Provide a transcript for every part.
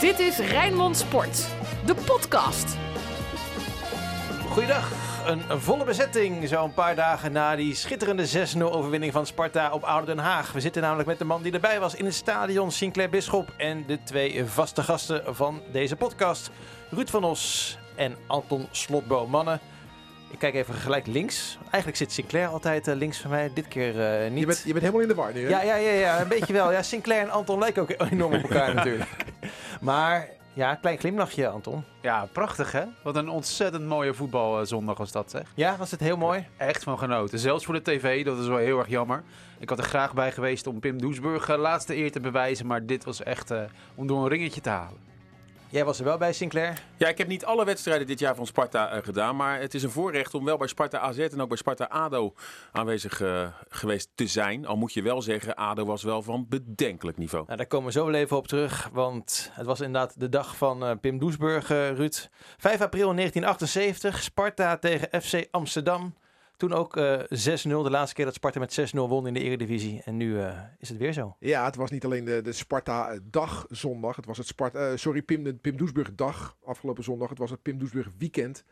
Dit is Rijnmond Sport, de podcast. Goeiedag. Een volle bezetting zo'n paar dagen na die schitterende 6-0 overwinning van Sparta op Oude Den Haag. We zitten namelijk met de man die erbij was in het stadion, Sinclair Bisschop. En de twee vaste gasten van deze podcast, Ruud van Os en Anton Slotboom. Mannen, ik kijk even gelijk links. Eigenlijk zit Sinclair altijd eh, links van mij, dit keer eh, niet. Je bent, je bent helemaal in de war nu, hè? Ja, ja, ja, ja, een beetje wel. Ja, Sinclair en Anton lijken ook enorm op elkaar natuurlijk. Maar ja, klein glimlachje, Anton. Ja, prachtig hè? Wat een ontzettend mooie voetbalzondag was dat zeg. Ja, was het heel mooi? Echt van genoten. Zelfs voor de tv, dat is wel heel erg jammer. Ik had er graag bij geweest om Pim Doesburg eh, laatste eer te bewijzen. Maar dit was echt eh, om door een ringetje te halen. Jij was er wel bij, Sinclair. Ja, ik heb niet alle wedstrijden dit jaar van Sparta eh, gedaan. Maar het is een voorrecht om wel bij Sparta AZ en ook bij Sparta ADO aanwezig eh, geweest te zijn. Al moet je wel zeggen, ADO was wel van bedenkelijk niveau. Nou, daar komen we zo wel even op terug. Want het was inderdaad de dag van eh, Pim Doesburg, Ruud. 5 april 1978, Sparta tegen FC Amsterdam. Toen ook eh 6-0, de laatste keer dat Sparta met 6-0 won in de Eredivisie. En nu eh, is het weer zo. Ja, het was niet alleen de, de Sparta-dag zondag. Het was het Sparta, eh, sorry, Pim, de Pim Doesburg-dag afgelopen zondag. Het was het Pim Doesburg-weekend.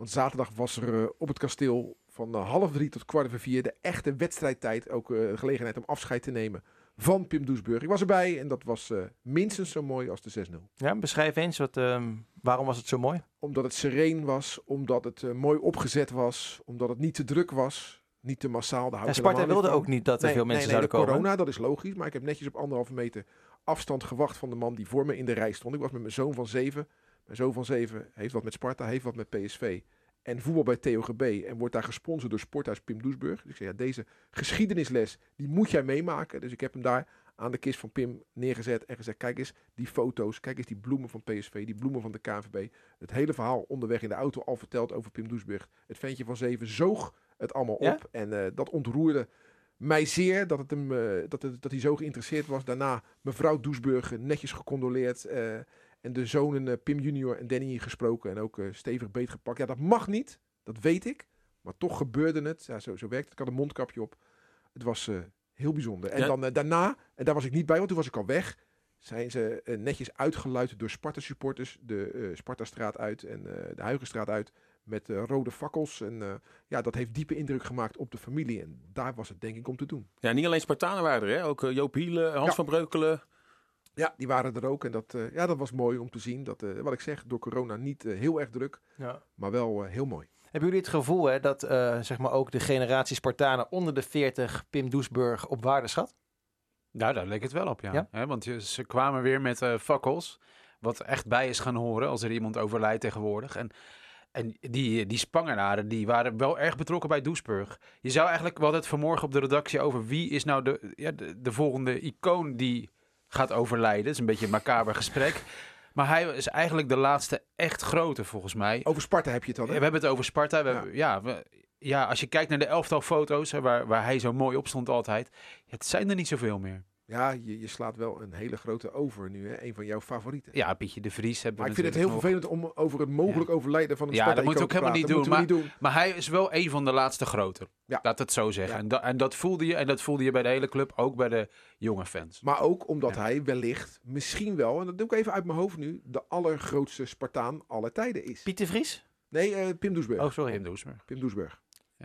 Want zaterdag was er eh, op het kasteel van eh, half drie tot kwart over vier de echte wedstrijdtijd. Ook eh, de gelegenheid om afscheid te nemen van Pim Doesburg. Ik was erbij en dat was eh, minstens zo mooi als de 6-0. Ja, beschrijf eens, wat, ehm, waarom was het zo mooi? Omdat het sereen was, omdat het eh, mooi opgezet was, omdat het niet te druk was, niet te massaal. Ik Sparta wilde ook niet dat er Nee, veel mensen nee, nee, zouden de komen. corona, dat is logisch. Maar ik heb netjes op anderhalve meter afstand gewacht van de man die voor me in de rij stond. Ik was met mijn zoon van zeven. Mijn zoon van zeven heeft wat met Sparta, heeft wat met PSV. En voetbal bij TOGB. En wordt daar gesponsord door Sporthuis Pim Doesburg. Dus ik zei, ja, deze geschiedenisles, die moet jij meemaken. Dus ik heb hem daar aan de kist van Pim neergezet en gezegd, kijk eens die foto's, kijk eens die bloemen van PSV, die bloemen van de KNVB. Het hele verhaal onderweg in de auto al verteld over Pim Doesburg. Het ventje van zeven zoog het allemaal Ja? op. En eh, dat ontroerde mij zeer dat, het hem, eh, dat, het, dat hij zo geïnteresseerd was. Daarna mevrouw Doesburg netjes gecondoleerd. eh, en de zonen eh, Pim junior en Danny gesproken. En ook eh, stevig beetgepakt. Ja, dat mag niet. Dat weet ik. Maar toch gebeurde het. Ja, zo, zo werkt het. Ik had een mondkapje op. Het was eh, heel bijzonder. En Ja. dan daarna, en daar was ik niet bij, want toen was ik al weg. Zijn ze netjes uitgeluid door Sparta supporters. De eh Sparta-straat uit en de Huigenstraat uit. Met rode fakkels. En ja, dat heeft diepe indruk gemaakt op de familie. En daar was het denk ik om te doen. Ja, niet alleen Spartanen waren er, hè? ook Joop Hielen, Hans Ja. van Breukelen. Ja, die waren er ook. En dat, eh, ja, dat was mooi om te zien. Dat, eh, wat ik zeg, door corona niet eh, heel erg druk. Ja. Maar wel eh, heel mooi. Hebben jullie het gevoel hè, dat eh, zeg maar ook de generatie Spartanen onder de 40 Pim Doesburg op waarde schat? Nou, daar leek het wel op, ja. Want ze kwamen weer met eh fakkels. Wat echt bij is gaan horen als er iemand overlijdt tegenwoordig. En, en die, die Spangenaren, die waren wel erg betrokken bij Doesburg. Je zou eigenlijk, we hadden het vanmorgen op de redactie over wie is nou de, ja, de, de volgende icoon die gaat overlijden. Het is een beetje een macaber gesprek. Maar hij is eigenlijk de laatste echt grote volgens mij. Over Sparta heb je het dan, We hebben het over Sparta. We Ja. hebben- ja, we- ja, als je kijkt naar de elftal foto's, hè, waar, waar hij zo mooi op stond altijd. Het zijn er niet zoveel meer. Ja, je, je slaat wel een hele grote over nu. Hè? Een van jouw favorieten. Ja, Pietje de Vries hebben Maar we ik vind het heel vervelend om over het mogelijk overlijden van een Ja, dat moeten we ook helemaal niet doen, niet doen. nog. Maar hij is wel een van de laatste grote. Ja. Laat het zo zeggen. Ja. En, da- en dat voelde je. En dat voelde je bij de hele club. Ook bij de jonge fans. Maar ook omdat hij wellicht, misschien wel, en dat doe ik even uit mijn hoofd nu, de allergrootste Spartaan aller tijden is. Pieter Vries? Nee, eh, Pim Doesburg. Oh, sorry. Pim Doesburg. Pim Doesburg.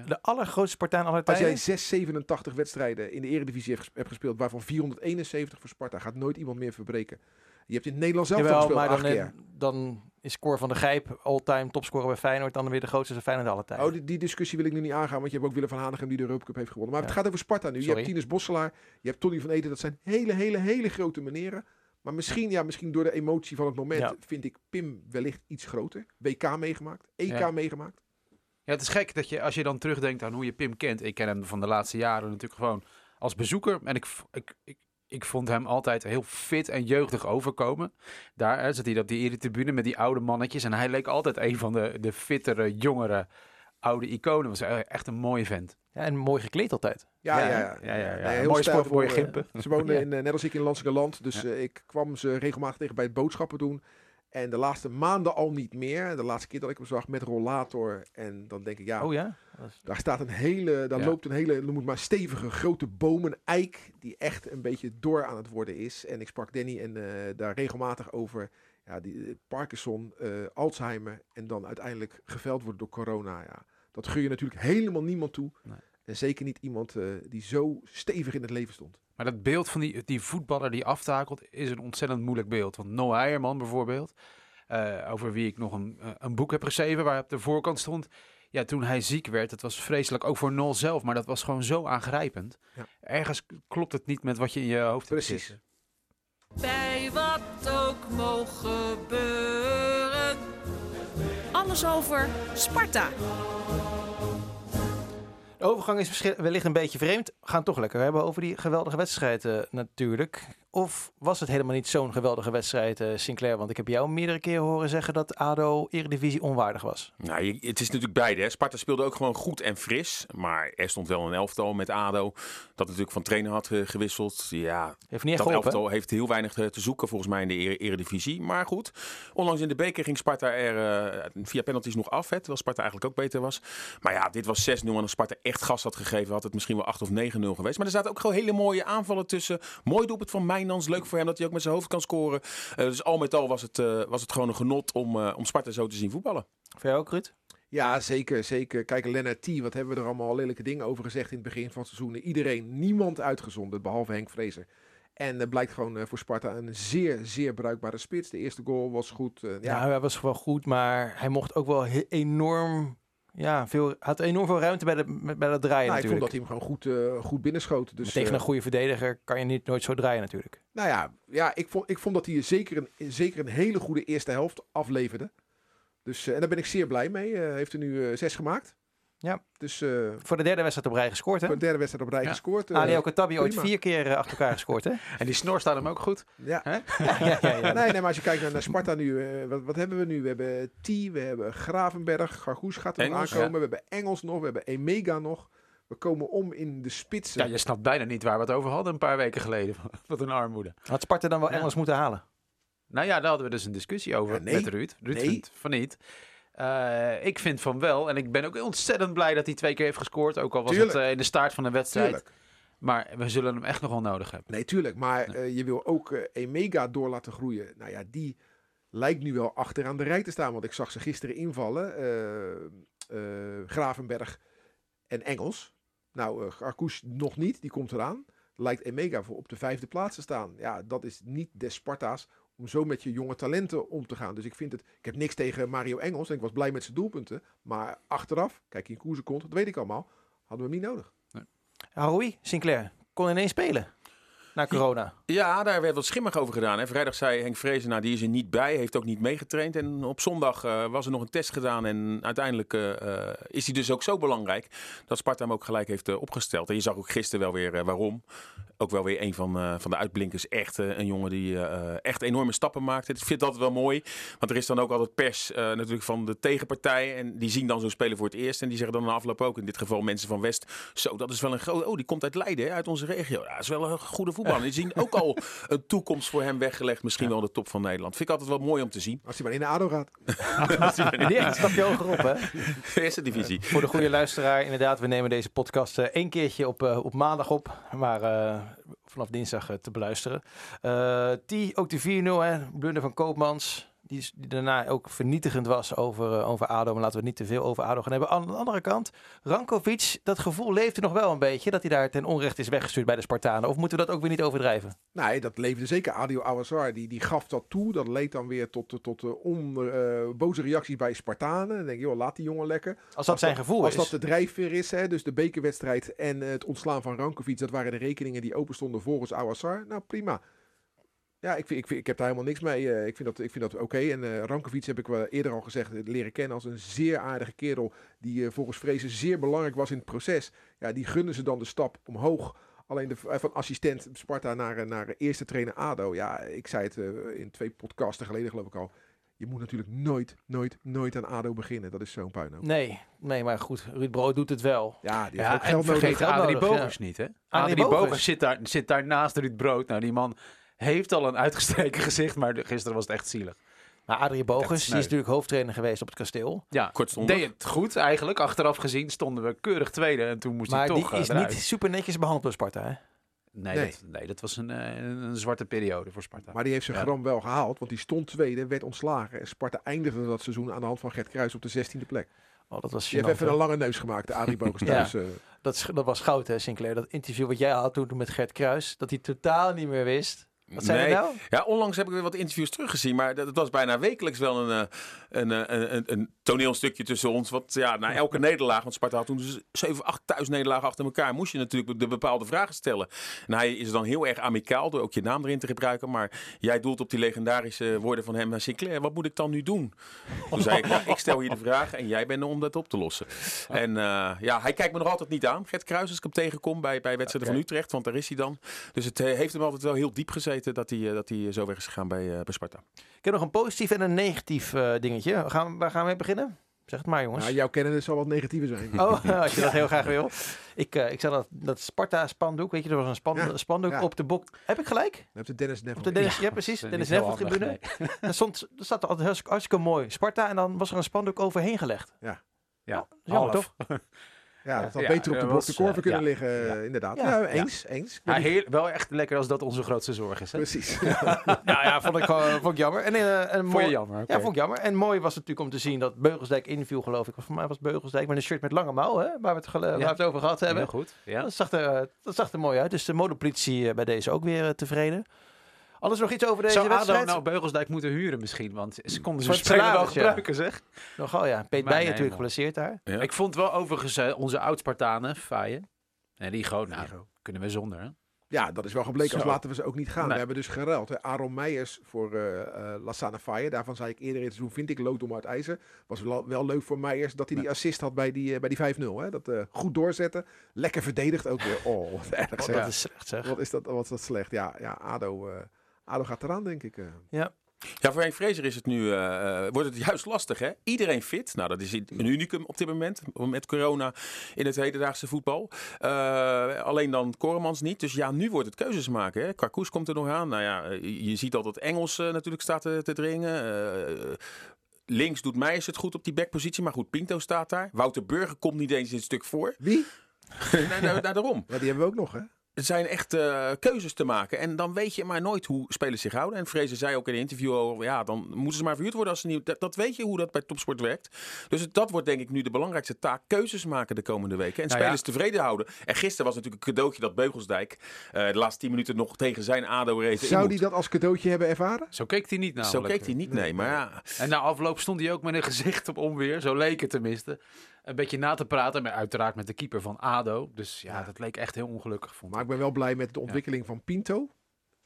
De allergrootste Spartaan aller Als tijden? jij 687 wedstrijden in de Eredivisie hebt, ges- hebt gespeeld, waarvan 471 voor Sparta, gaat nooit iemand meer verbreken. Je hebt in het Nederlands zelf Jawel, gespeeld maar acht dan, keer. eh, dan is Cor van der Gijp all-time topscorer bij Feyenoord dan weer de grootste Feyenoord aller tijden. Oh, die, die discussie wil ik nu niet aangaan, want je hebt ook Willem van Hanegem die de Europa Cup heeft gewonnen. Maar Ja. het gaat over Sparta nu. Je Sorry. hebt Tinus Bosselaar, je hebt Tony van Eten. Dat zijn hele, hele, hele grote meneren. Maar misschien, ja, misschien door de emotie van het moment Ja. vind ik Pim wellicht iets groter. WK meegemaakt, EK Ja. meegemaakt. Ja, het is gek dat je, als je dan terugdenkt aan hoe je Pim kent. Ik ken hem van de laatste jaren natuurlijk gewoon als bezoeker. En ik, ik, ik, ik vond hem altijd heel fit en jeugdig overkomen. Daar hè, zat hij op die eretribune met die oude mannetjes. En hij leek altijd een van de, de fittere, jongere, oude iconen. Was e- echt een mooie vent. Ja, en mooi gekleed altijd. Ja, ja, Ja, ja. ja, ja. Nee, Mooie sport voor je eh, gimpen. Ze woonden Ja. in, eh, net als ik in Landsingerland. Dus Ja. eh, ik kwam ze regelmatig tegen bij het boodschappen doen. En de laatste maanden al niet meer. De laatste keer dat ik hem zag met rollator. En dan denk ik, ja, Oh ja? Is- daar staat een hele, daar Ja. loopt een hele, noem het maar stevige grote boom, een eik, die echt een beetje door aan het worden is. En ik sprak Danny en eh, daar regelmatig over, ja, die, eh, Parkinson, eh, Alzheimer en dan uiteindelijk geveld wordt door corona. Ja. Dat gun je natuurlijk helemaal niemand toe. Nee. En zeker niet iemand die zo stevig in het leven stond. Maar dat beeld van die, die voetballer die aftakelt is een ontzettend moeilijk beeld. Want Noah Eierman bijvoorbeeld, eh, over wie ik nog een, eh, een boek heb geschreven waar op de voorkant stond. Ja, toen hij ziek werd, het was vreselijk, ook voor Nol zelf, maar dat was gewoon zo aangrijpend. Ja. Ergens klopt het niet met wat je in je hoofd hebt Precies. zitten. Bij wat ook mogen gebeuren. Alles over Sparta. De overgang is wellicht een beetje vreemd. We gaan toch lekker hebben over die geweldige wedstrijd eh, natuurlijk. Of was het helemaal niet zo'n geweldige wedstrijd, eh, Sinclair? Want ik heb jou meerdere keren horen zeggen dat ADO Eredivisie onwaardig was. Nou, het is natuurlijk beide. Hè. Sparta speelde ook gewoon goed en fris. Maar er stond wel een elftal met ADO. Dat natuurlijk van trainer had eh, gewisseld. Ja, Heeft niet echt dat geholpen. elftal heeft heel weinig te, te zoeken volgens mij in de ere- eredivisie. Maar goed, onlangs in de beker ging Sparta er eh, via penalties nog af. Hè, terwijl Sparta eigenlijk ook beter was. Maar ja, dit was 6-0. En als Sparta echt gas had gegeven, had het misschien wel 8 of 9-0 geweest. Maar er zaten ook gewoon hele mooie aanvallen tussen. Mooi doelpunt van Mijnans. Leuk voor hem dat hij ook met zijn hoofd kan scoren. Eh, dus al met al was het, eh, was het gewoon een genot om, eh, om Sparta zo te zien voetballen. Voor jou ook, Ruud? Ja, zeker, zeker. Kijk, Lennart T, wat hebben we er allemaal lelijke dingen over gezegd in het begin van het seizoen. Iedereen, niemand uitgezonden, behalve Henk Vrezer. En het blijkt gewoon eh, voor Sparta een zeer, zeer bruikbare spits. De eerste goal was goed. Ja, ja, hij was wel goed, maar hij mocht ook wel enorm... Ja, veel, had enorm veel ruimte bij, de, bij dat draaien nou, ik vond natuurlijk. dat hij hem gewoon goed, eh, goed binnenschoot. Dus, Maar tegen eh, een goede verdediger kan je niet nooit zo draaien natuurlijk. Nou ja, ja ik, vond, ik vond dat hij zeker een, zeker een hele goede eerste helft afleverde. Dus, eh, en daar ben ik zeer blij mee. Heeft er nu zes gemaakt. Ja. Dus eh, Voor de derde wedstrijd op rij gescoord, hè? voor de derde wedstrijd op rij Ja. gescoord. eh, Ali Katabi ooit vier keer eh, achter elkaar gescoord, hè? En die snor staat hem ook goed. ja. ja, ja, ja. Nee, nee, maar als je kijkt naar, naar Sparta nu, eh, wat, wat hebben we nu? We hebben T, we hebben Gravenberg, Gargoes gaat er aankomen. We hebben Engels nog, we hebben Emega nog. We komen om in de spitsen. Ja, je snapt bijna niet waar we het over hadden een paar weken geleden. Wat een armoede. Had Sparta dan wel Ja. Engels moeten halen? Nou ja, daar hadden we dus een discussie over Ja, nee. met Ruud. Ruud Nee. vindt van niet. Eh, ik vind van wel. En ik ben ook ontzettend blij dat hij twee keer heeft gescoord. Ook al was Tuurlijk. het eh, in de start van de wedstrijd. Tuurlijk. Maar we zullen hem echt nog wel nodig hebben. Nee, tuurlijk. Maar Nee. eh, je wil ook Emega door laten groeien. Nou ja, die lijkt nu wel achter aan de rij te staan. Want ik zag ze gisteren invallen. Gravenberg en Engels. Nou, Gargoes nog niet. Die komt eraan. Lijkt Emega voor op de vijfde plaats te staan. Ja, dat is niet des Sparta's om zo met je jonge talenten om te gaan. Dus ik vind het... Ik heb niks tegen Mario Engels. En ik was blij met zijn doelpunten. Maar achteraf, kijk, in koersen komt, dat weet ik allemaal. Hadden we hem niet nodig. Haroui, Sinclair, kon ineens spelen. Na corona. Ja, daar werd wat schimmig over gedaan. Hè. Vrijdag zei Henk Vrezen, nou, die is er niet bij, heeft ook niet meegetraind. En op zondag eh, was er nog een test gedaan. En uiteindelijk eh, eh, is hij dus ook zo belangrijk dat Sparta hem ook gelijk heeft opgesteld. En je zag ook gisteren wel weer waarom. Ook wel weer een van, van de uitblinkers. Echt een jongen die echt enorme stappen maakt. Ik vind dat wel mooi. Want er is dan ook altijd pers natuurlijk van de tegenpartij. En die zien dan zo'n speler voor het eerst. En die zeggen dan na afloop ook, in dit geval mensen van West. Zo, dat is wel een groot... Oh, die komt uit Leiden, uit onze regio. Ja, dat is wel een goede voetballer. Die zien ook al een toekomst voor hem weggelegd. Misschien wel de top van Nederland. Vind ik altijd wel mooi om te zien. Als hij maar in de ADO gaat. Echt een stapje hoger op, hè? Eerste divisie. Voor de goede luisteraar, inderdaad, we nemen deze podcast eh, één keertje op, eh, op maandag op. Maar eh, vanaf dinsdag te beluisteren. Eh die, ook de 4-0, hè, blunder van Koopmans. Die, daarna ook vernietigend was over, eh, over ADO. Maar laten we niet te veel over ADO gaan hebben. Aan de andere kant, Rankovic, dat gevoel leeft er nog wel een beetje. Dat hij daar ten onrecht is weggestuurd bij de Spartanen. Of moeten we dat ook weer niet overdrijven? Nee, dat leefde zeker. Adio Awasar, die, die gaf dat toe. Dat leed dan weer tot, tot eh, boze reacties bij Spartanen. Dan denk je, joh, laat die jongen lekker. Als dat zijn gevoel Als is. dat de drijfveer is, hè, dus de bekerwedstrijd en het ontslaan van Rankovic, dat waren de rekeningen die open stonden volgens Awasar. Nou, prima. Ja, ik, vind, ik, vind, ik heb daar helemaal niks mee. eh, ik vind dat, ik vind dat oké. En eh Rankovic heb ik wel eerder al gezegd, eh, leren kennen als een zeer aardige kerel. Die eh, volgens Vrezen zeer belangrijk was in het proces. Ja, die gunnen ze dan de stap omhoog. Alleen de, van assistent Sparta naar, naar eerste trainer ADO. Ja, ik zei het eh, in twee podcasten geleden geloof ik al. Je moet natuurlijk nooit, nooit, nooit aan ADO beginnen. Dat is zo'n puinhoop. Nee, nee, maar goed. Ruud Brood doet het wel. Ja, die heeft Ja, ook en geld nodig. vergeet Adrie Bogers niet, hè? Adrie Bogers. Bogers zit daar, zit daar naast Ruud Brood. Nou, die man heeft al een uitgestreken gezicht, maar gisteren was het echt zielig. Maar Adrie is die is natuurlijk hoofdtrainer geweest op het kasteel. Ja, Kortstondig. deed het goed eigenlijk. Achteraf gezien stonden we keurig tweede en toen moest Maar hij die toch eh, is eruit. niet super netjes behandeld door Sparta, hè? Nee, Nee. Dat, nee, dat was een, eh, een, een zwarte periode voor Sparta. Maar die heeft zijn Ja. gram wel gehaald, want die stond tweede, werd ontslagen. En Sparta eindigde dat seizoen aan de hand van Gert Kruis op de 16e plek. Oh, dat was Die heeft gênant, even een lange neus gemaakt, de Arie Bogus Ja. thuis. eh. dat, dat was goud, hè, Sinclair? Dat interview wat jij had toen met Gert Kruis, dat hij totaal niet meer wist. Wat Nee. nou? Ja, onlangs heb ik weer wat interviews teruggezien, maar dat, was bijna wekelijks wel een, eh, een, eh, een, een, een toneelstukje tussen ons. Want ja, na elke nederlaag, want Sparta had toen dus 7, 8 thuisnederlagen achter elkaar, moest je natuurlijk de bepaalde vragen stellen. En hij is dan heel erg amicaal door ook je naam erin te gebruiken, maar jij doelt op die legendarische woorden van hem naar Sinclair. Wat moet ik dan nu doen? Toen zei ik, ik stel hier de vragen en jij bent er om dat op te lossen. En eh, ja, hij kijkt me nog altijd niet aan, Gert Kruis, als ik hem tegenkom bij, bij wedstrijden van Utrecht, want daar is hij dan. Dus het eh, heeft hem altijd wel heel diep gezeten dat hij, eh, dat hij zo weg is gegaan bij, bij Sparta. Ik heb nog een positief en een negatief dingetje. We gaan, waar gaan we mee beginnen? Zeg het maar, jongens. Nou, jouw kennen zal wat negatiever zijn. Oh, als je dat heel graag wil. Ik, eh, ik zag dat, dat Sparta-spandoek, weet je, er was een span, Ja, spandoek ja. op de bok. Heb ik gelijk? Dan heb je Dennis Op de. Dennis, ja, precies. Dennis handig, tribune. nee. Daar, stond, er altijd hartstikke, mooi. Sparta en dan was er een spandoek overheen gelegd. Ja, Jammer, half. toch? Ja, dat had Ja, beter op de blok de korven eh, kunnen ja. liggen, eh, Ja. inderdaad. Ja. Ja, eens, eens. Maar heel, wel echt lekker als dat onze grootste zorg is. Hè? Precies. Nou ja, vond ik, gewoon- vond ik jammer. En, eh, en Vond mooi, je jammer? Ja, vond ik jammer. En mooi was het natuurlijk om te zien dat Beugelsdijk inviel, geloof ik. Voor mij was Beugelsdijk met een shirt met lange mouw, hè, waar we het, waar we het over gehad hebben. Heel goed. Ja. Dat, zag er, dat zag er mooi uit. Dus de modepolitie eh, bij deze ook weer eh, tevreden. Alles nog iets over deze Zou ADO wedstrijd? nou Beugelsdijk moeten huren misschien? Want ze konden ze het speler wel ja. gebruiken, zeg. Nogal ja. Peet Bijen natuurlijk man. geblesseerd daar. Ja. Ik vond wel overigens eh, onze oud-Spartanen, Faaien. En die gewoon, nou, Rigo. kunnen we zonder. Hè? Ja, dat is wel gebleken. Als laten we ze ook niet gaan. Nee. We hebben dus geruild. Hè. Aaron Meijers voor eh eh Lassana Faye. Daarvan zei ik eerder in het seizoen, vind ik lood om uit ijzer. Was wel, wel leuk voor Meijers dat hij die assist had bij die, bij die 5-0. Hè. Dat eh, goed doorzetten. Lekker verdedigd ook weer. Oh, wat erg Oh, zeg. Dat is slecht zeg. Wat is dat, wat is dat slecht. Ja, ja ADO, eh, ADO gaat eraan, denk ik. eh. Ja, voor Henk Vrezer is het nu, eh, eh, wordt het juist lastig. Hè? Iedereen fit. Nou, dat is een unicum op dit moment. Met corona in het hedendaagse voetbal. Eh, alleen dan Koremans niet. Dus ja, nu wordt het keuzes maken. Hè? Karkoes komt er nog aan. Nou ja, je ziet al dat Engels eh, natuurlijk staat te, te dringen. Eh, links doet Meijers het goed op die backpositie. Maar goed, Pinto staat daar. Wouter Burger komt niet eens in het stuk voor. Wie? nee, nou, nou, daarom. Ja, die hebben we ook nog, hè? Er zijn echt eh, keuzes te maken. En dan weet je maar nooit hoe spelers zich houden. En Vrezen zei ook in een interview al, ja, dan moeten ze maar verhuurd worden als ze niet... Dat, dat weet je hoe dat bij topsport werkt. Dus het- dat wordt denk ik nu de belangrijkste taak. Keuzes maken de komende weken. En Nou ja. spelers tevreden houden. En gisteren was natuurlijk een cadeautje dat Beugelsdijk... eh, de laatste tien minuten nog tegen zijn ADO-race Zou die dat als cadeautje hebben ervaren? Zo keek hij niet Zo namelijk. keek hij niet, nee. Maar ja, En na afloop stond hij ook met een gezicht op onweer. Zo leek het tenminste. Een beetje na te praten. Maar uiteraard met de keeper van ADO. Dus ja, Ja. dat leek echt heel ongelukkig. Vond Maar ik. ik ben wel blij met de ontwikkeling van Pinto.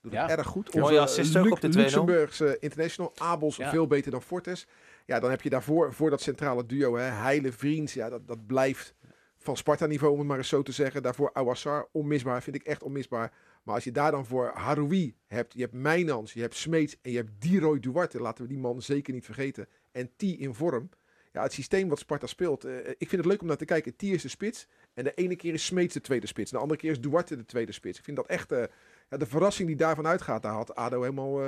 Doet Ja. het erg goed. Mooie Onze assist ook op de 2-0. Luxemburgse international. Abels Ja. veel beter dan Fortes. Ja, dan heb je daarvoor voor dat centrale duo. Hè, Heile, Vriends. Ja, dat, dat blijft van Sparta-niveau, om het maar eens zo te zeggen. Daarvoor Awassar, onmisbaar. Vind ik echt onmisbaar. Maar als je daar dan voor Haroui hebt. Je hebt Mijnans, je hebt Smeets en je hebt Diroy Duarte. Laten we die man zeker niet vergeten. En T in vorm. Ja, het systeem wat Sparta speelt. eh, ik vind het leuk om naar te kijken. T is de spits. En de ene keer is Smeets de tweede spits. En de andere keer is Duarte de tweede spits. Ik vind dat echt... eh, ja, de verrassing die daarvan uitgaat, daar had ADO helemaal, eh,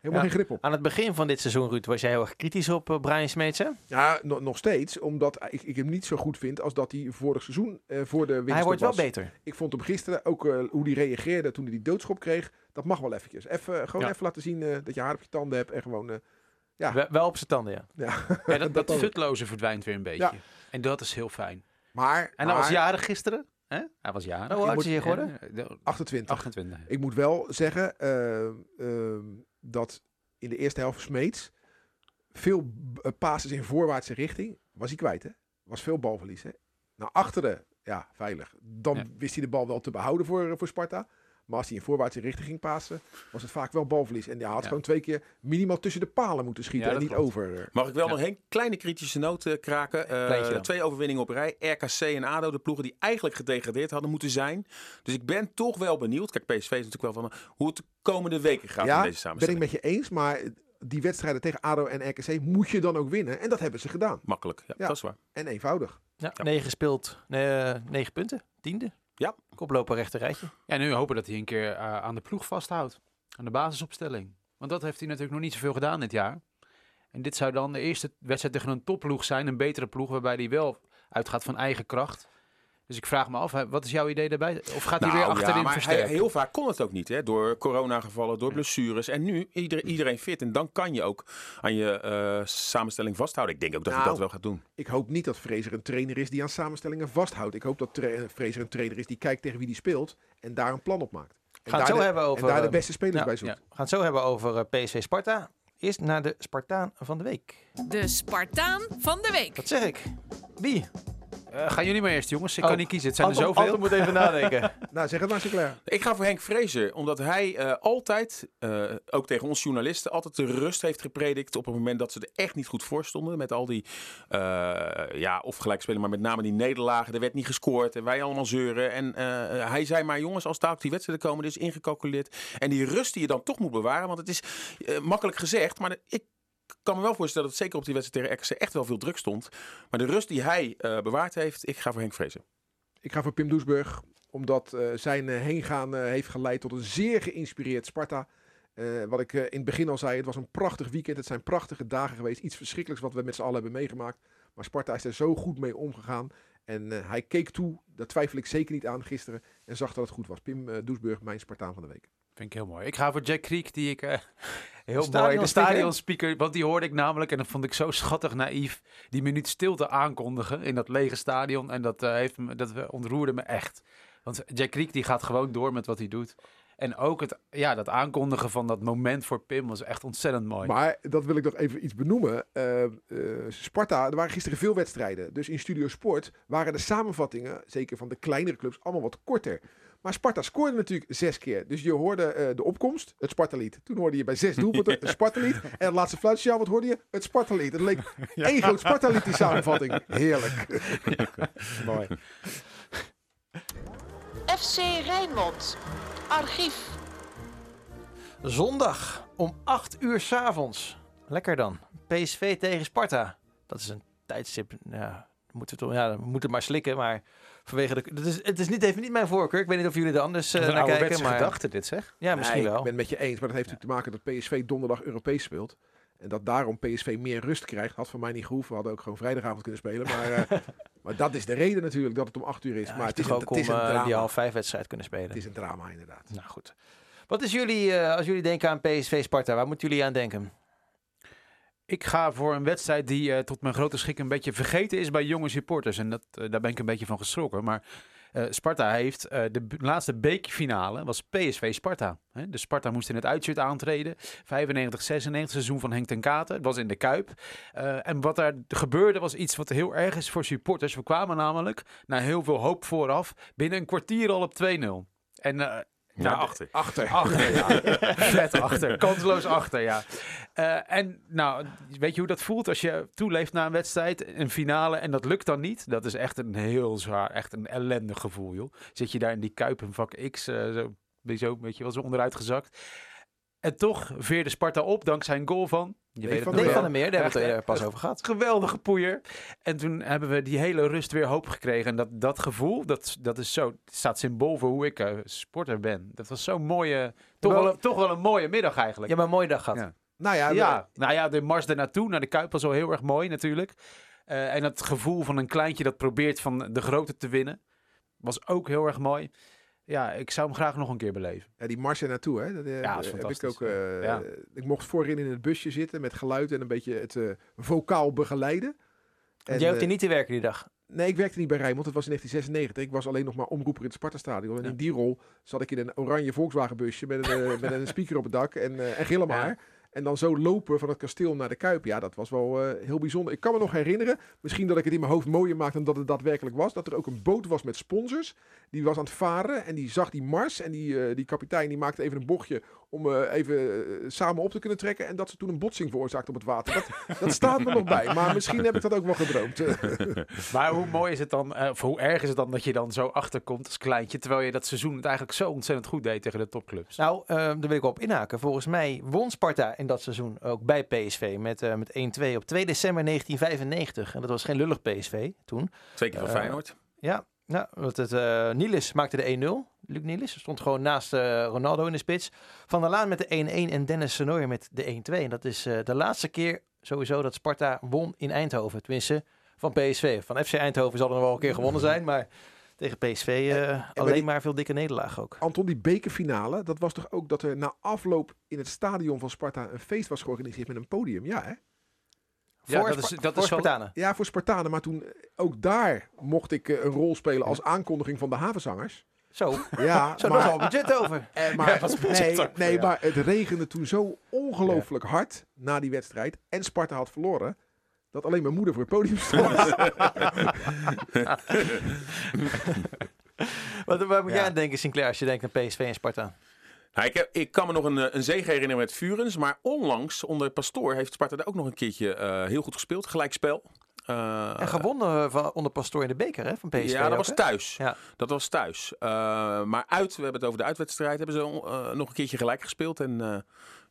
helemaal Ja. geen grip op. Aan het begin van dit seizoen, Ruud, was jij heel erg kritisch op Brian Smeets, hè? Ja, no- nog steeds. Omdat ik, ik hem niet zo goed vind als dat hij vorig seizoen voor de winst hij wordt wel was. beter. Ik vond hem gisteren ook hoe hij reageerde toen hij die doodschop kreeg. Dat mag wel eventjes. Even, gewoon Ja. even laten zien dat je haar op je tanden hebt. En gewoon, Ja. Wel, wel op zijn tanden, ja. ja. Ja, dat, dat futloze verdwijnt weer een beetje. Ja. En dat is heel fijn. Maar, En hij maar was jarig gisteren. Hè? Hij was jarig. Oh, hoe oud moet- is hij geworden? Eh, de- 28. 28. Ik moet wel zeggen eh, ehm, dat in de eerste helft Smeets veel uh, passes in voorwaartse richting was hij kwijt. Hè? Was veel balverlies. Hè? Naar achteren, ja, veilig. Dan Ja. wist hij de bal wel te behouden voor, eh, voor Sparta. Maar als hij in voorwaartse richting ging passen, was het vaak wel balverlies. En hij had Ja. gewoon twee keer minimaal tussen de palen moeten schieten Ja, en niet klopt. over. Mag ik wel Ja. nog een kleine kritische noot eh, kraken? Eh, twee overwinningen op rij. RKC en ADO, de ploegen die eigenlijk gedegradeerd hadden moeten zijn. Dus ik ben toch wel benieuwd. Kijk, PSV is natuurlijk wel van hoe het de komende weken gaat in Ja, deze ben ik samenstelling. met je eens. Maar die wedstrijden tegen ADO en RKC moet je dan ook winnen. En dat hebben ze gedaan. Makkelijk, ja, Ja. dat is waar. En eenvoudig. Ja, Ja. negen gespeeld, nee, eh, negen punten, tiende. Ja. Koploper rechter rijtje. Ja, nu hopen dat hij een keer eh, aan de ploeg vasthoudt. Aan de basisopstelling. Want dat heeft hij natuurlijk nog niet zoveel gedaan dit jaar. En dit zou dan de eerste wedstrijd tegen een topploeg zijn, een betere ploeg, waarbij hij wel uitgaat van eigen kracht. Dus ik vraag me af, wat is jouw idee daarbij? Of gaat hij weer Nou, achterin ja, maar hij, versterken? heel vaak kon het ook niet. Hè? Door coronagevallen, door blessures. En nu iedereen, iedereen fit. En dan kan je ook aan je eh, samenstelling vasthouden. Ik denk ook dat hij Nou, dat wel gaat doen. Ik hoop niet dat Fraser een trainer is die aan samenstellingen vasthoudt. Ik hoop dat tra- Fraser een trainer is die kijkt tegen wie die speelt en daar een plan op maakt. En Gaan het daar zo de, hebben over... en daar de eh, beste spelers bij zoekt. ja. We gaan het zo hebben over eh, PSV Sparta. Eerst naar de Spartaan van de week. De Spartaan van de week. Wat zeg ik? Wie? Eh, gaan jullie maar eerst, jongens. Ik Oh, kan niet kiezen. Het zijn er zoveel. Anton moet even nadenken. Nou, zeg het maar Sinclair. Ik ga voor Henk Vrezer, omdat hij eh, altijd, eh, ook tegen ons journalisten, altijd de rust heeft gepredikt op het moment dat ze er echt niet goed voor stonden. Met al die, eh, ja, of gelijk spelen, maar met name die nederlagen. Er werd niet gescoord en wij allemaal zeuren. En eh, hij zei maar, jongens, als daar die wedstrijden komen, dit is ingecalculeerd. En die rust die je dan toch moet bewaren, want het is eh, makkelijk gezegd, maar ik kan me wel voorstellen dat zeker op die wedstrijd tegen RKC echt wel veel druk stond. Maar de rust die hij eh, bewaard heeft, ik ga voor Henk Vrezer. Ik ga voor Pim Doesburg, omdat eh, zijn eh, heengaan heeft geleid tot een zeer geïnspireerd Sparta. Wat ik in het begin al zei, het was een prachtig weekend. Het zijn prachtige dagen geweest. Iets verschrikkelijks wat we met z'n allen hebben meegemaakt. Maar Sparta is er zo goed mee omgegaan. En hij keek toe, dat twijfel ik zeker niet aan gisteren. En zag dat het goed was. Pim Doesburg, mijn Spartaan van de week. Vind ik heel mooi. Ik ga voor Jack Creek, die ik eh, heel mooi... De stadionspeaker? want die hoorde ik namelijk... en dat vond ik zo schattig naïef... die minuut stilte aankondigen in dat lege stadion. En dat, eh, heeft me, dat eh, ontroerde me echt. Want Jack Creek die gaat gewoon door met wat hij doet. En ook het, ja, dat aankondigen van dat moment voor Pim was echt ontzettend mooi. Maar dat wil ik nog even iets benoemen. Eh, eh, Sparta, er waren gisteren veel wedstrijden. Dus in Studio Sport waren de samenvattingen, zeker van de kleinere clubs, allemaal wat korter. Maar Sparta scoorde natuurlijk zes keer. Dus je hoorde eh, de opkomst, het Sparta-lied. Toen hoorde je bij zes doelpunten het Sparta-lied. En het laatste fluitsignaal, wat hoorde je? Het Sparta-lied. Het leek één groot Sparta-lied, die samenvatting. Heerlijk. mooi. FC Rijnmond. Archief. Zondag om 8 uur s'avonds. Lekker dan. PSV tegen Sparta. Dat is een tijdstip. Ja, moeten we, toch, ja, we moeten maar slikken. Maar vanwege de. Het is, het is niet, even niet mijn voorkeur. Ik weet niet of jullie er anders eh, naar kijken. Maar, gedachte dit, zeg. ja, misschien Nee, wel. Ik ben het met je eens. Maar dat heeft natuurlijk te maken dat PSV donderdag Europees speelt. En dat daarom PSV meer rust krijgt. Had voor mij niet gehoeven. We hadden ook gewoon vrijdagavond kunnen spelen. Maar, eh, maar dat is de reden natuurlijk dat het om 8 uur is. Ja, maar het is, een, het is een eh, drama. die half vijf wedstrijd kunnen spelen. Het is een drama inderdaad. Nou goed. Wat is jullie, eh, als jullie denken aan PSV Sparta, waar moeten jullie aan denken? Ik ga voor een wedstrijd die eh, tot mijn grote schrik een beetje vergeten is bij jonge supporters. En dat, eh, daar ben ik een beetje van geschrokken. Maar eh, Sparta heeft de laatste bekerfinale was PSV Sparta. Hè? De Sparta moest in het uitshirt aantreden. 95, 96 seizoen van Henk ten Katen. Het was in de Kuip. En wat daar gebeurde was iets wat heel erg is voor supporters. We kwamen namelijk na heel veel hoop vooraf binnen een kwartier al op 2-0. En nou, achter. Achter. Achter, ja. Vet achter. Kansloos achter, ja. Eh, en nou, weet je hoe dat voelt als je toeleeft na een wedstrijd, een finale, en dat lukt dan niet? Dat is echt een heel zwaar, echt een ellendig gevoel, joh. Zit je daar in die kuip in vak X, eh, zo, ben je zo, weet je wel, zo onderuit gezakt. En toch veerde Sparta op, dankzij een goal van... Je weet het van de- wel. van der Meer, daar hebben we het er pas over gehad. Geweldige poeier. En toen hebben we die hele rust weer hoop gekregen. En dat, dat gevoel, dat, dat is zo, het staat symbool voor hoe ik eh, sporter ben. Dat was zo'n mooie, toch Wel- toch wel een mooie middag eigenlijk. Je hebt een mooie dag gehad. Ja. Nou ja, Ja, nou ja, de mars ernaartoe, naar de Kuip was al heel erg mooi natuurlijk. Eh, en het gevoel van een kleintje dat probeert van de grote te winnen, was ook heel erg mooi. Ja, ik zou hem graag nog een keer beleven. Ja, die mars er naartoe, hè? Dat, eh, Ja, dat is heb ik fantastisch. ook. eh, Ja. Ik mocht voorin in het busje zitten met geluid en een beetje het eh, vocaal begeleiden. En, Jij hoeft hier niet te werken die dag. Nee, ik werkte niet bij Rijnmond. Het was in 1996. Ik was alleen nog maar omroeper in het Sparta-stadion. En Ja. in die rol zat ik in een oranje Volkswagen-busje met een, met een speaker op het dak en, en gillen maar. En dan zo lopen van het kasteel naar de Kuip. Ja, dat was wel eh, heel bijzonder. Ik kan me nog herinneren, misschien dat ik het in mijn hoofd mooier maakte dan dat het daadwerkelijk was, dat er ook een boot was met sponsors. Die was aan het varen en die zag die mars. En die, eh, die kapitein die maakte even een bochtje om eh, even samen op te kunnen trekken. En dat ze toen een botsing veroorzaakte op het water. Dat, dat staat me nog bij. Maar misschien heb ik dat ook wel gedroomd. Maar hoe mooi is het dan, of hoe erg is het dan dat je dan zo achterkomt als kleintje, terwijl je dat seizoen het eigenlijk zo ontzettend goed deed tegen de topclubs. Nou, eh, daar wil ik op inhaken. Volgens mij won Sparta in dat seizoen ook bij PSV met, eh, met 1-2 op 2 december 1995. En dat was geen lullig PSV toen. Twee keer van Eh, Feyenoord. Ja, nou, want het, eh Niels maakte de 1-0. Luc Nielis stond gewoon naast Ronaldo in de spits. Van der Laan met de 1-1 en Dennis Senoyer met de 1-2. En dat is de laatste keer sowieso dat Sparta won in Eindhoven. Tenminste, van PSV. Van FC Eindhoven zal er nog wel een keer gewonnen zijn, maar tegen PSV eh, alleen die- maar veel dikke nederlaag ook. Anton, die bekerfinale, dat was toch ook dat er na afloop in het stadion van Sparta een feest was georganiseerd met een podium? Ja, hè? Ja, Voor dat is, dat voor is wel, Spartanen. Ja, voor Spartanen. Maar toen, eh, ook daar mocht ik eh, een rol spelen als aankondiging van de havenzangers. Zo, Ja, zo maar, al budget over. eh, maar, was budget nee, over, nee ja. maar het regende toen zo ongelooflijk hard na die wedstrijd. En Sparta had verloren. Dat alleen mijn moeder voor het podium stond. Wat, waar moet Ja. jij aan denken, Sinclair, als je denkt aan PSV en Sparta? Nou, ik, heb- ik kan me nog een, eh, een zege herinneren met Furens. Maar onlangs, onder Pastoor, heeft Sparta daar ook nog een keertje eh, heel goed gespeeld. Gelijkspel. Eh, En gewonnen van, onder Pastoor in de beker hè, van PSV. Ja, dat ook, was thuis. Ja. Dat was thuis. Eh, maar uit, we hebben het over de uitwedstrijd, hebben ze eh, nog een keertje gelijk gespeeld. En eh,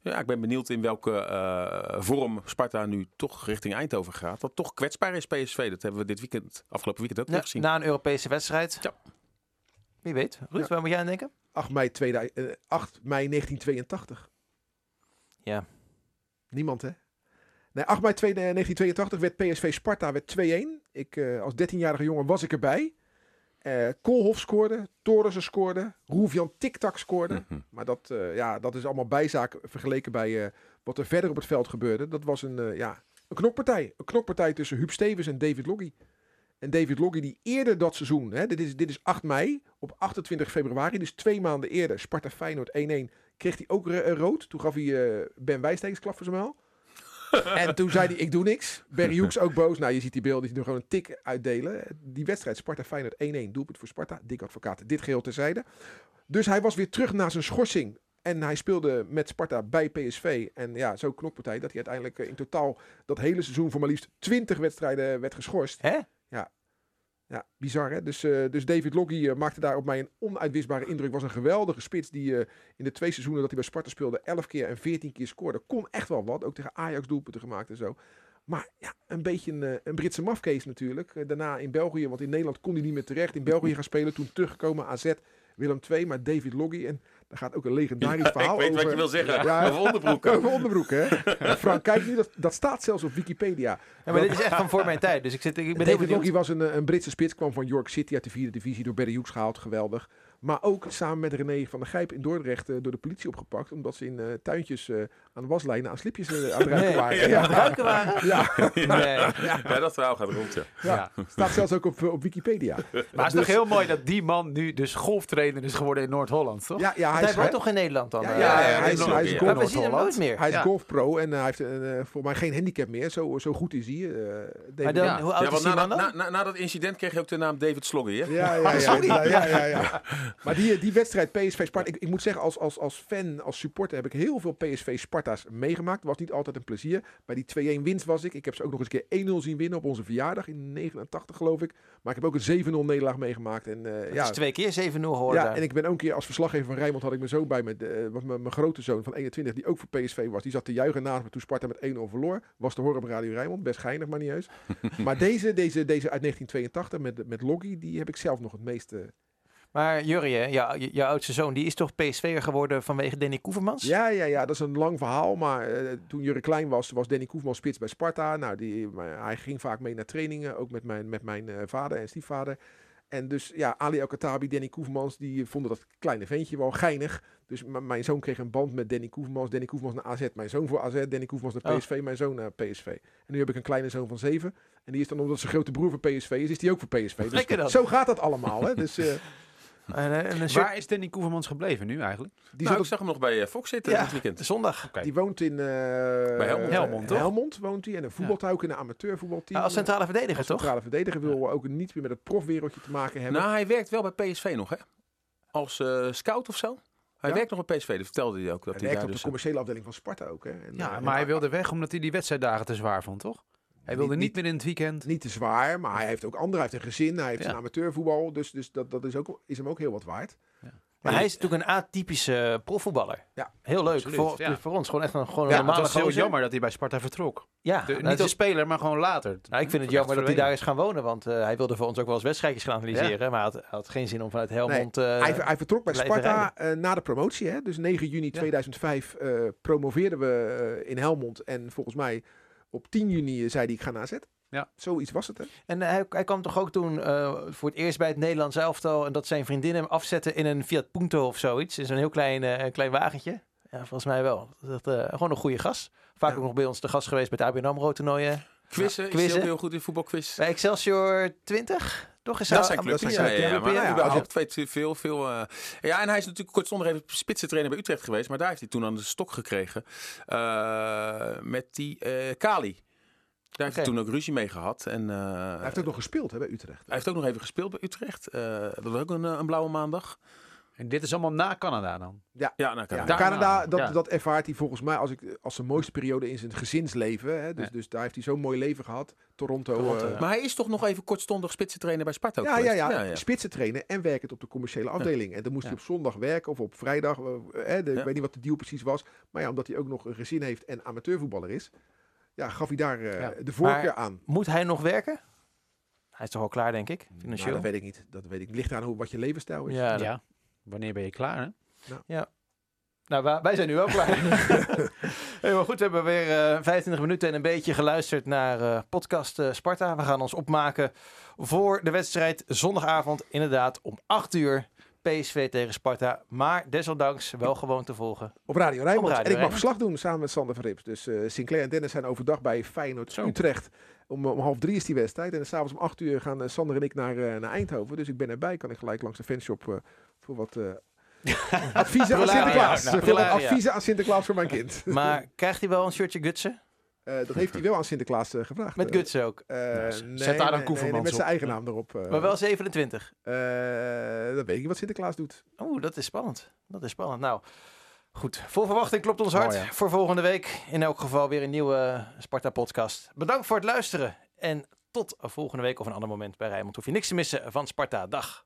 ja, ik ben benieuwd in welke eh, vorm Sparta nu toch richting Eindhoven gaat. Dat toch kwetsbaar is PSV. Dat hebben we dit weekend, afgelopen weekend ook Ja, gezien. na een Europese wedstrijd. Ja. Wie weet. Ruud, Ja. waar moet jij aan denken? 8 mei, 2000, eh, 8 mei 1982. Ja. Niemand, hè? Nee, 8 mei 2 1982 werd PSV Sparta werd 2-1. Ik, eh, als 13-jarige jongen was ik erbij. Eh Koolhof scoorde, Torensen scoorde, Roefjan Tiktak scoorde. Mhm. Maar dat, eh, ja, dat is allemaal bijzaak vergeleken bij eh, wat er verder op het veld gebeurde. Dat was een, ja, een knokpartij. Een knokpartij tussen Huub Stevens en David Loggy. En David Loggy die eerder dat seizoen, hè, dit, is, dit is 8 mei, op 28 februari, dus twee maanden eerder, Sparta Feyenoord 1-1, kreeg hij ook rood. Toen gaf hij Ben Wijstekens klap voor zijn muil. En toen zei hij, ik doe niks. Barry Hoeks ook boos. Nou, je ziet die beelden, die doen gewoon een tik uitdelen. Die wedstrijd, Sparta Feyenoord 1-1, doelpunt voor Sparta. Dik advocaat, dit geheel terzijde. Dus hij was weer terug naar zijn schorsing. En hij speelde met Sparta bij PSV. En ja, zo'n knokpartij dat hij uiteindelijk eh, in totaal dat hele seizoen voor maar liefst 20 wedstrijden werd geschorst. Hè? Ja, bizar hè. Dus, eh, dus David Loggy eh, maakte daar op mij een onuitwisbare indruk. Was een geweldige spits die eh, in de twee seizoenen dat hij bij Sparta speelde 11 keer en 14 keer scoorde. Kon echt wel wat. Ook tegen Ajax doelpunten gemaakt en zo. Maar ja, een beetje een, een Britse mafkees natuurlijk. Daarna in België, want in Nederland kon hij niet meer terecht. In België gaan spelen, toen teruggekomen AZ, Willem II, maar David Loggy. En daar gaat ook een legendarisch verhaal ik weet over. wat je wil zeggen. Ja. Over onderbroeken. Over onderbroeken, hè? Frank, kijk nu, dat, dat staat zelfs op Wikipedia. Ja, maar dit is echt van voor mijn tijd. Dus ik, zit, ik ben David was een, een Britse spits, kwam van York City uit de vierde divisie, door Barry Hughes gehaald, geweldig. Maar ook samen met René van der Gijp in Dordrecht eh, door de politie opgepakt, omdat ze in eh, tuintjes eh, aan waslijnen aan slipjes aan het ruiken Nee. waren. Ja, Ja, ruiken waren? ja, Nee. Ja, dat verhaal gaat rond, ja. ja. staat zelfs ook op, op Wikipedia. Maar het is Dus- toch heel mooi dat die man nu dus golftrainer is geworden in Noord-Holland, toch? Ja, ja, hij hij is, woont toch in Nederland dan? ja, hij is, hij is golf, we zien hem nooit meer. hij is Ja. golfpro en hij heeft eh, voor mij geen handicap meer. Zo, zo goed is hij. eh, David Maar dan, Ja. hoe oud Ja, is die na, dan? na, na, na dat incident kreeg je ook de naam David Sloggy, hè? Ja, ja, ja, ja, ja, ja, ja. Maar die, die wedstrijd PSV Sparta, ik, ik moet zeggen, als, als, als fan, als supporter heb ik heel veel PSV Sparta's meegemaakt. Het was niet altijd een plezier. Bij die 2-1 winst was ik. Ik heb ze ook nog eens een keer 1-0 zien winnen op onze verjaardag in 89 geloof ik. Maar ik heb ook een 7-0 nederlaag meegemaakt. En, eh, Dat ja, is twee keer 7-0 hoor. ja, en ik ben ook een keer als verslaggever van Rijnmond had ik mijn zoon bij me, was mijn, mijn grote zoon van 21, die ook voor PSV was. Die zat te juichen naast me toen Sparta met 1-0 verloor. Was te horen op Radio Rijnmond, best geinig, maar niet heus. maar deze, deze, deze uit 1982 met, met Loggy, die heb ik zelf nog het meeste Maar Jurrie, je- jouw oudste zoon, die is toch PSV'er geworden vanwege Danny Koevermans? Ja, ja, ja, dat is een lang verhaal. Maar eh, toen Jurre klein was, was Danny Koefman spits bij Sparta. Nou, die, maar hij ging vaak mee naar trainingen, ook met mijn, met mijn eh, vader en stiefvader. En dus ja, Ali El Khattabi, Danny Koevermans, die vonden dat kleine ventje wel geinig. Dus mijn zoon kreeg een band met Danny Koevermans. Danny Koevermans naar AZ, mijn zoon voor AZ. Danny Koevermans naar Oh. PSV, mijn zoon naar PSV. En nu heb ik een kleine zoon van zeven. En die is dan, omdat zijn grote broer voor PSV is, is die ook voor PSV. Dus Lekker dan. zo gaat dat allemaal. Hè? Dus eh, En, eh, en Waar is Danny Koevermans gebleven nu eigenlijk? die, nou, zat ik zag hem nog bij eh, Fox zitten Ja. dit weekend. zondag. Die woont in eh, Helmond. Helmond, toch? Helmond woont hij. En een voetbalt ook in een amateurvoetbalteam. Ah, als centrale verdediger, Als toch? centrale verdediger wil ook niets meer met het profwereldje te maken hebben. Nou, hij werkt wel bij PSV nog, hè? Als eh, scout of zo. Hij Ja? werkt nog bij PSV, dat vertelde hij ook. Dat hij hij werkt daar op de dus, commerciële afdeling van Sparta ook. Hè. En, Ja, maar hij wilde weg omdat hij die wedstrijddagen te zwaar vond, toch? Hij wilde Niet- niet meer in het weekend. Niet te zwaar, maar hij heeft ook andere. Hij heeft een gezin, hij heeft Ja. een amateurvoetbal. Dus, dus dat, dat is, ook, is hem ook heel wat waard. Ja. Maar hij is natuurlijk een atypische profvoetballer. Ja, Heel leuk. absoluut, voor, ja. voor ons gewoon echt een, gewoon een Ja, Het normale was heel gozer. jammer dat hij bij Sparta vertrok. Ja, De- nou, niet het als is- speler, maar gewoon later. nou, ik vind het jammer dat hij daar is gaan wonen. Want eh, hij wilde voor ons ook wel eens wedstrijdjes gaan analyseren. Maar hij had, geen zin om vanuit Helmond... eh, hij, hij vertrok bij Sparta eh, na de promotie. Hè? Dus 9 juni 2005 eh, promoveerden we eh, in Helmond. En volgens mij op 10 juni eh, zei hij ik ga naar AZ. Ja. Zoiets was het hè. En hij, hij kwam toch ook toen eh, voor het eerst bij het Nederlands elftal. En dat zijn vriendin hem afzette in een Fiat Punto of zoiets. In zo'n heel klein, eh, klein wagentje. Ja, volgens mij wel. Dat, eh, gewoon een goede gast. Vaak Ja. ook nog bij ons de gast geweest bij het ABN AMRO Quizzen, is ook heel goed in voetbalquiz. Bij Excelsior 20? Toch is Dat hij- zijn clubjes, zijn ja, ja, ja, ja. maar Ja, ja, überhaupt weet hij veel, veel... eh, ja, en hij is natuurlijk kortstondig even spitsentrainer bij Utrecht geweest, maar daar heeft hij toen aan de stok gekregen eh, met die eh, Kali. Daar heeft hij toen ook ruzie mee gehad. En, eh, Hij heeft ook nog gespeeld hè, bij Utrecht. hij heeft ook nog even gespeeld bij Utrecht. Eh, dat was ook een, een blauwe maandag. En dit is allemaal na Canada dan. Ja, nou, Ja, Canada. Canada, dat, ja. dat ervaart hij volgens mij als, ik, als zijn mooiste periode in zijn gezinsleven. Hè? Dus, Ja. dus daar heeft hij zo'n mooi leven gehad. Toronto. Toronto, eh, ja. Maar hij is toch nog even kortstondig spitsentrainer bij Sparta ook Ja, ja, ja, Spitsen trainen en werkend op de commerciële afdeling. En dan moest Ja. hij op zondag werken of op vrijdag. eh, hè, de- Ja. Ik weet niet wat de deal precies was. Maar ja, omdat hij ook nog een gezin heeft en amateurvoetballer is. Ja, gaf hij daar eh, Ja. de voorkeur Maar- aan. Moet hij nog werken? Hij is toch al klaar, denk ik? Nou, Financieel. dat weet ik niet. Dat weet ik. Ligt aan hoe, wat je levensstijl is. ja, dat- Ja. Wanneer ben je klaar, hè? Nou, wij, zijn nu wel klaar. Helemaal goed, we hebben weer eh 25 minuten en een beetje geluisterd naar eh, podcast eh, Sparta. We gaan ons opmaken voor de wedstrijd zondagavond, inderdaad om 8 uur. PSV tegen Sparta, maar desondanks wel gewoon te volgen. Op Radio Rijnmond. Radio en ik mag verslag doen samen met Sander van Rips. Dus Sinclair en Dennis zijn overdag bij Feyenoord Zo. Utrecht. Om, om half drie is die wedstrijd. En s'avonds om acht uur gaan Sander en ik naar, naar Eindhoven. Dus ik ben erbij. Kan ik gelijk langs de fanshop voor wat eh, adviezen aan Sinterklaas. nou, voor wat adviezen aan Sinterklaas voor mijn kind. Maar krijgt hij wel een shirtje Gutsen? Eh, dat heeft hij wel aan Sinterklaas eh, gevraagd. Met Gutsen ook. Nou, nee, zet daar dan nee, nee, met zijn eigen naam erop. Maar wel 27. Eh, dat weet ik niet wat Sinterklaas doet. Oeh, dat is spannend. Dat is spannend. Nou, goed. Vol verwachting klopt ons hart. Voor volgende week in elk geval weer een nieuwe Sparta-podcast. Bedankt voor het luisteren. En tot volgende week of een ander moment bij Rijnmond. Hoef je niks te missen van Sparta. Dag.